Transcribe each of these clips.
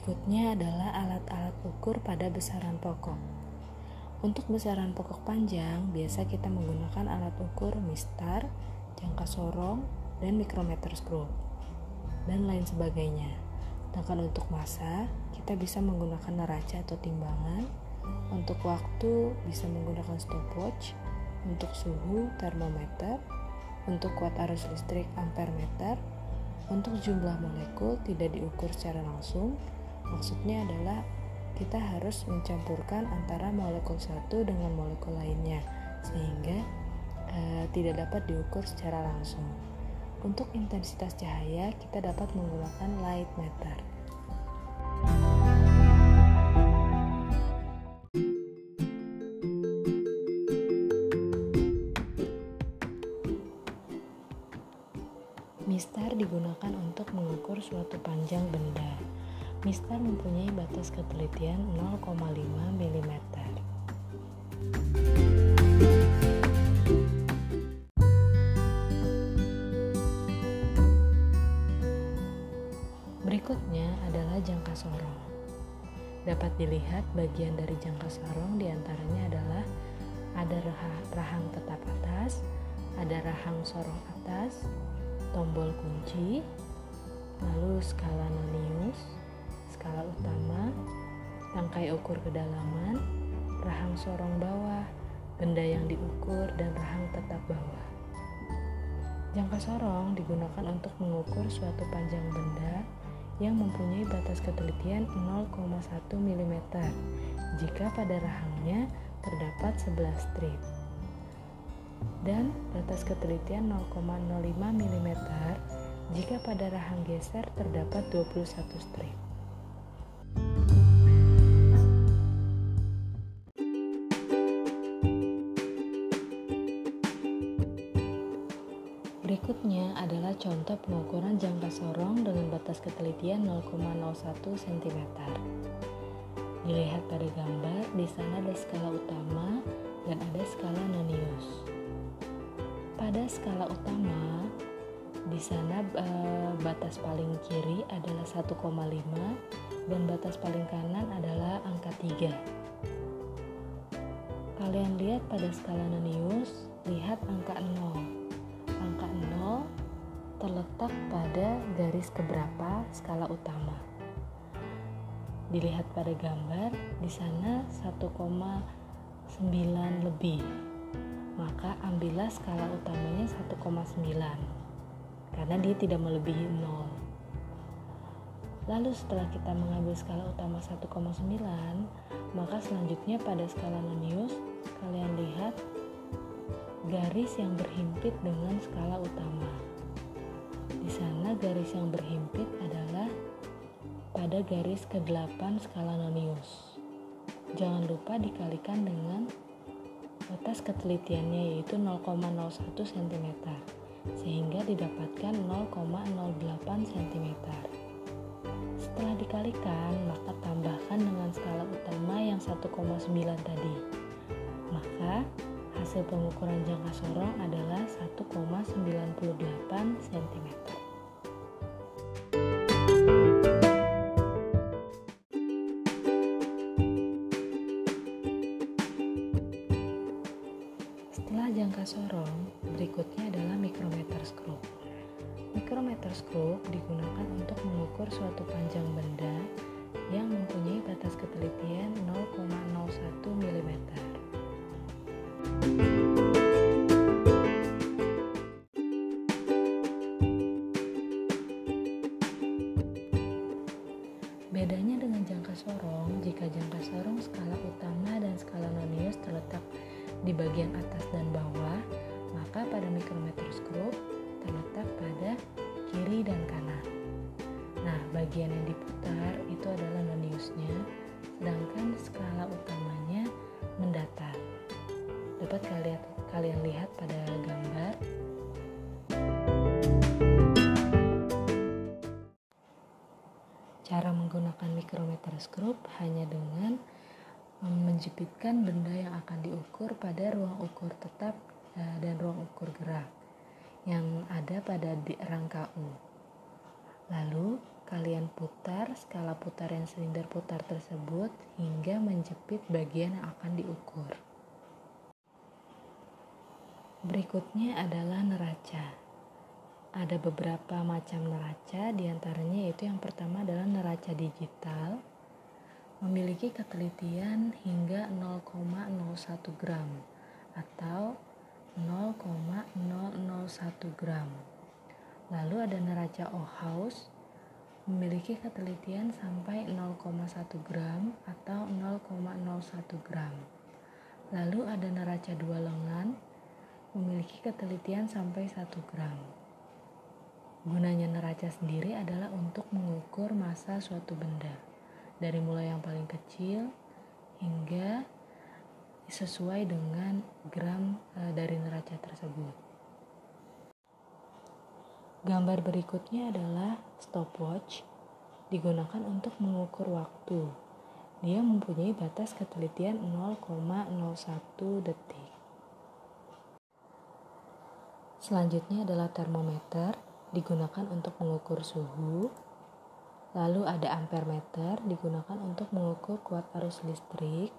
Berikutnya adalah alat-alat ukur pada besaran pokok. Untuk besaran pokok panjang, biasa kita menggunakan alat ukur mistar, jangka sorong, dan mikrometer screw, dan lain sebagainya. Sedangkan untuk masa, kita bisa menggunakan neraca atau timbangan. Untuk waktu, bisa menggunakan stopwatch. Untuk suhu, termometer. Untuk kuat arus listrik, ampere meter. Untuk jumlah molekul tidak diukur secara langsung. Maksudnya adalah kita harus mencampurkan antara molekul satu dengan molekul lainnya sehingga uh, tidak dapat diukur secara langsung. Untuk intensitas cahaya, kita dapat menggunakan light meter. Mistar digunakan untuk mengukur suatu panjang benda. Mistar mempunyai batas ketelitian 0,5 mm. Berikutnya adalah jangka sorong. Dapat dilihat bagian dari jangka sorong di antaranya adalah ada rahang tetap atas, ada rahang sorong atas, tombol kunci, lalu skala nonius, skala utama, tangkai ukur kedalaman, rahang sorong bawah, benda yang diukur, dan rahang tetap bawah. Jangka sorong digunakan untuk mengukur suatu panjang benda yang mempunyai batas ketelitian 0,1 mm jika pada rahangnya terdapat 11 strip dan batas ketelitian 0,05 mm jika pada rahang geser terdapat 21 strip. Contoh pengukuran jangka sorong dengan batas ketelitian 0,01 cm. Dilihat pada gambar, di sana ada skala utama dan ada skala nonius. Pada skala utama, di sana e, batas paling kiri adalah 1,5 dan batas paling kanan adalah angka 3. Kalian lihat pada skala nonius, lihat angka 0 angka 0 terletak pada garis keberapa skala utama. Dilihat pada gambar, di sana 1,9 lebih. Maka ambillah skala utamanya 1,9 karena dia tidak melebihi 0. Lalu setelah kita mengambil skala utama 1,9, maka selanjutnya pada skala nonius kalian lihat garis yang berhimpit dengan skala utama. Sana garis yang berhimpit adalah pada garis ke-8 skala nonius. Jangan lupa dikalikan dengan batas ketelitiannya yaitu 0,01 cm sehingga didapatkan 0,08 cm. Setelah dikalikan, maka tambahkan dengan skala utama yang 1,9 tadi. Maka Hasil pengukuran jangka sorong adalah 1,98 cm. Jangka sorong, berikutnya adalah mikrometer screw. Mikrometer screw digunakan untuk mengukur suatu panjang benda yang mempunyai batas ketelitian 0,01 mm. Bedanya dengan jangka sorong, jika jangka sorong skala utama dan skala nonius terletak di bagian atas dan bawah, maka pada mikrometer screw terletak pada kiri dan kanan. Nah, bagian yang diputar itu adalah noniusnya, sedangkan skala utamanya mendatar. Dapat kalian kalian lihat pada gambar Cara menggunakan mikrometer skrup hanya dengan menjepitkan benda yang akan diukur pada ruang ukur tetap eh, dan ruang ukur gerak yang ada pada di rangka U. Lalu kalian putar skala putar yang silinder putar tersebut hingga menjepit bagian yang akan diukur. Berikutnya adalah neraca. Ada beberapa macam neraca, di antaranya yaitu yang pertama adalah neraca digital, memiliki ketelitian hingga 0,01 gram atau 0,001 gram. Lalu ada neraca Ohaus memiliki ketelitian sampai 0,1 gram atau 0,01 gram. Lalu ada neraca dua lengan memiliki ketelitian sampai 1 gram. Gunanya neraca sendiri adalah untuk mengukur massa suatu benda dari mulai yang paling kecil hingga sesuai dengan gram e, dari neraca tersebut. Gambar berikutnya adalah stopwatch digunakan untuk mengukur waktu. Dia mempunyai batas ketelitian 0,01 detik. Selanjutnya adalah termometer digunakan untuk mengukur suhu. Lalu ada ampermeter digunakan untuk mengukur kuat arus listrik.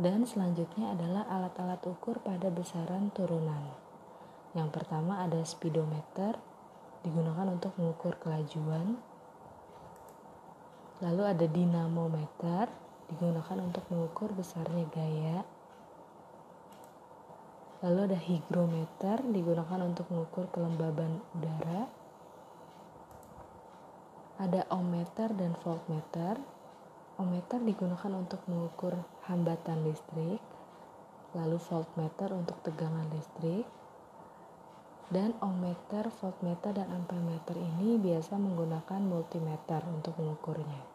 Dan selanjutnya adalah alat-alat ukur pada besaran turunan. Yang pertama ada speedometer, digunakan untuk mengukur kelajuan. Lalu ada dinamometer, digunakan untuk mengukur besarnya gaya. Lalu ada hygrometer, digunakan untuk mengukur kelembaban udara. Ada ohmmeter dan voltmeter. Ohmmeter digunakan untuk mengukur hambatan listrik. Lalu voltmeter untuk tegangan listrik dan ohmmeter, voltmeter, dan ampermeter ini biasa menggunakan multimeter untuk mengukurnya.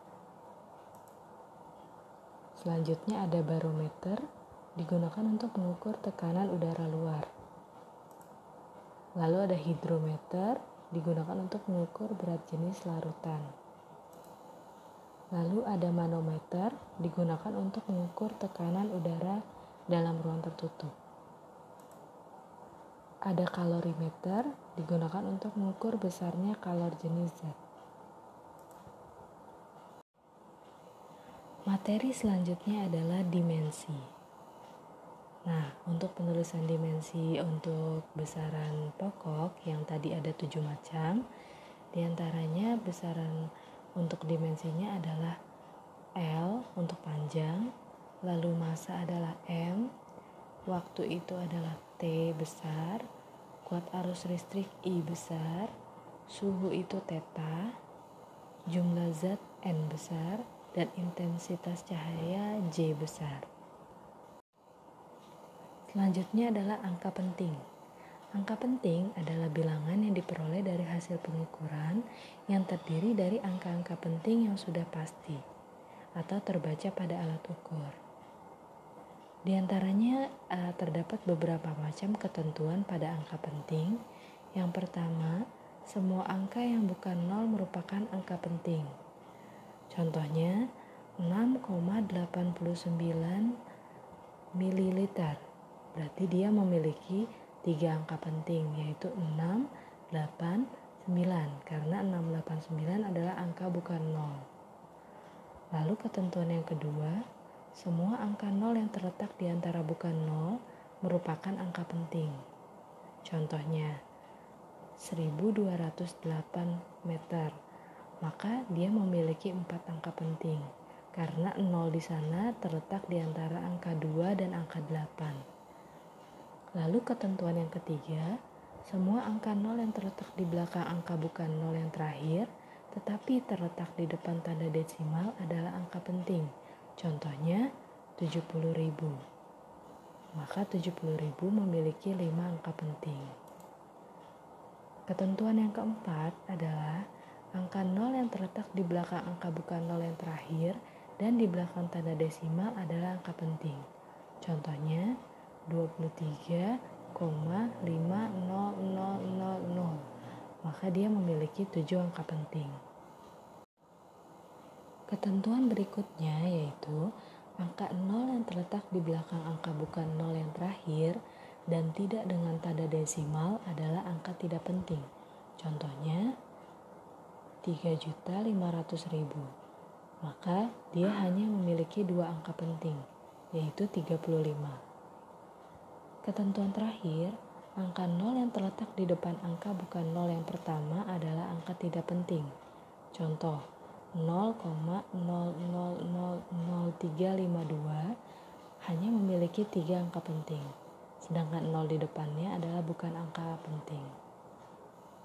Selanjutnya ada barometer, digunakan untuk mengukur tekanan udara luar. Lalu ada hidrometer, digunakan untuk mengukur berat jenis larutan. Lalu ada manometer, digunakan untuk mengukur tekanan udara dalam ruang tertutup. Ada kalorimeter digunakan untuk mengukur besarnya kalor jenis zat. Materi selanjutnya adalah dimensi. Nah, untuk penulisan dimensi untuk besaran pokok yang tadi ada tujuh macam, di antaranya besaran untuk dimensinya adalah L untuk panjang, lalu masa adalah M, waktu itu adalah T besar, kuat arus listrik I besar, suhu itu theta, jumlah zat N besar, dan intensitas cahaya J besar. Selanjutnya adalah angka penting. Angka penting adalah bilangan yang diperoleh dari hasil pengukuran yang terdiri dari angka-angka penting yang sudah pasti atau terbaca pada alat ukur. Di antaranya uh, terdapat beberapa macam ketentuan pada angka penting. Yang pertama, semua angka yang bukan nol merupakan angka penting. Contohnya 6,89 ml. Berarti dia memiliki tiga angka penting yaitu 6, 8, 9 karena 689 adalah angka bukan nol. Lalu ketentuan yang kedua, semua angka nol yang terletak di antara bukan nol merupakan angka penting. Contohnya, 1208 meter, maka dia memiliki empat angka penting karena nol di sana terletak di antara angka 2 dan angka 8. Lalu ketentuan yang ketiga, semua angka nol yang terletak di belakang angka bukan nol yang terakhir, tetapi terletak di depan tanda desimal adalah angka penting Contohnya 70.000. Maka 70.000 memiliki 5 angka penting. Ketentuan yang keempat adalah angka 0 yang terletak di belakang angka bukan 0 yang terakhir dan di belakang tanda desimal adalah angka penting. Contohnya 23,50000. Maka dia memiliki 7 angka penting. Ketentuan berikutnya yaitu angka 0 yang terletak di belakang angka bukan 0 yang terakhir dan tidak dengan tanda desimal adalah angka tidak penting. Contohnya 3.500.000. Maka dia hanya memiliki dua angka penting, yaitu 35. Ketentuan terakhir, angka 0 yang terletak di depan angka bukan 0 yang pertama adalah angka tidak penting. Contoh, 0,000352 hanya memiliki tiga angka penting, sedangkan 0 di depannya adalah bukan angka penting.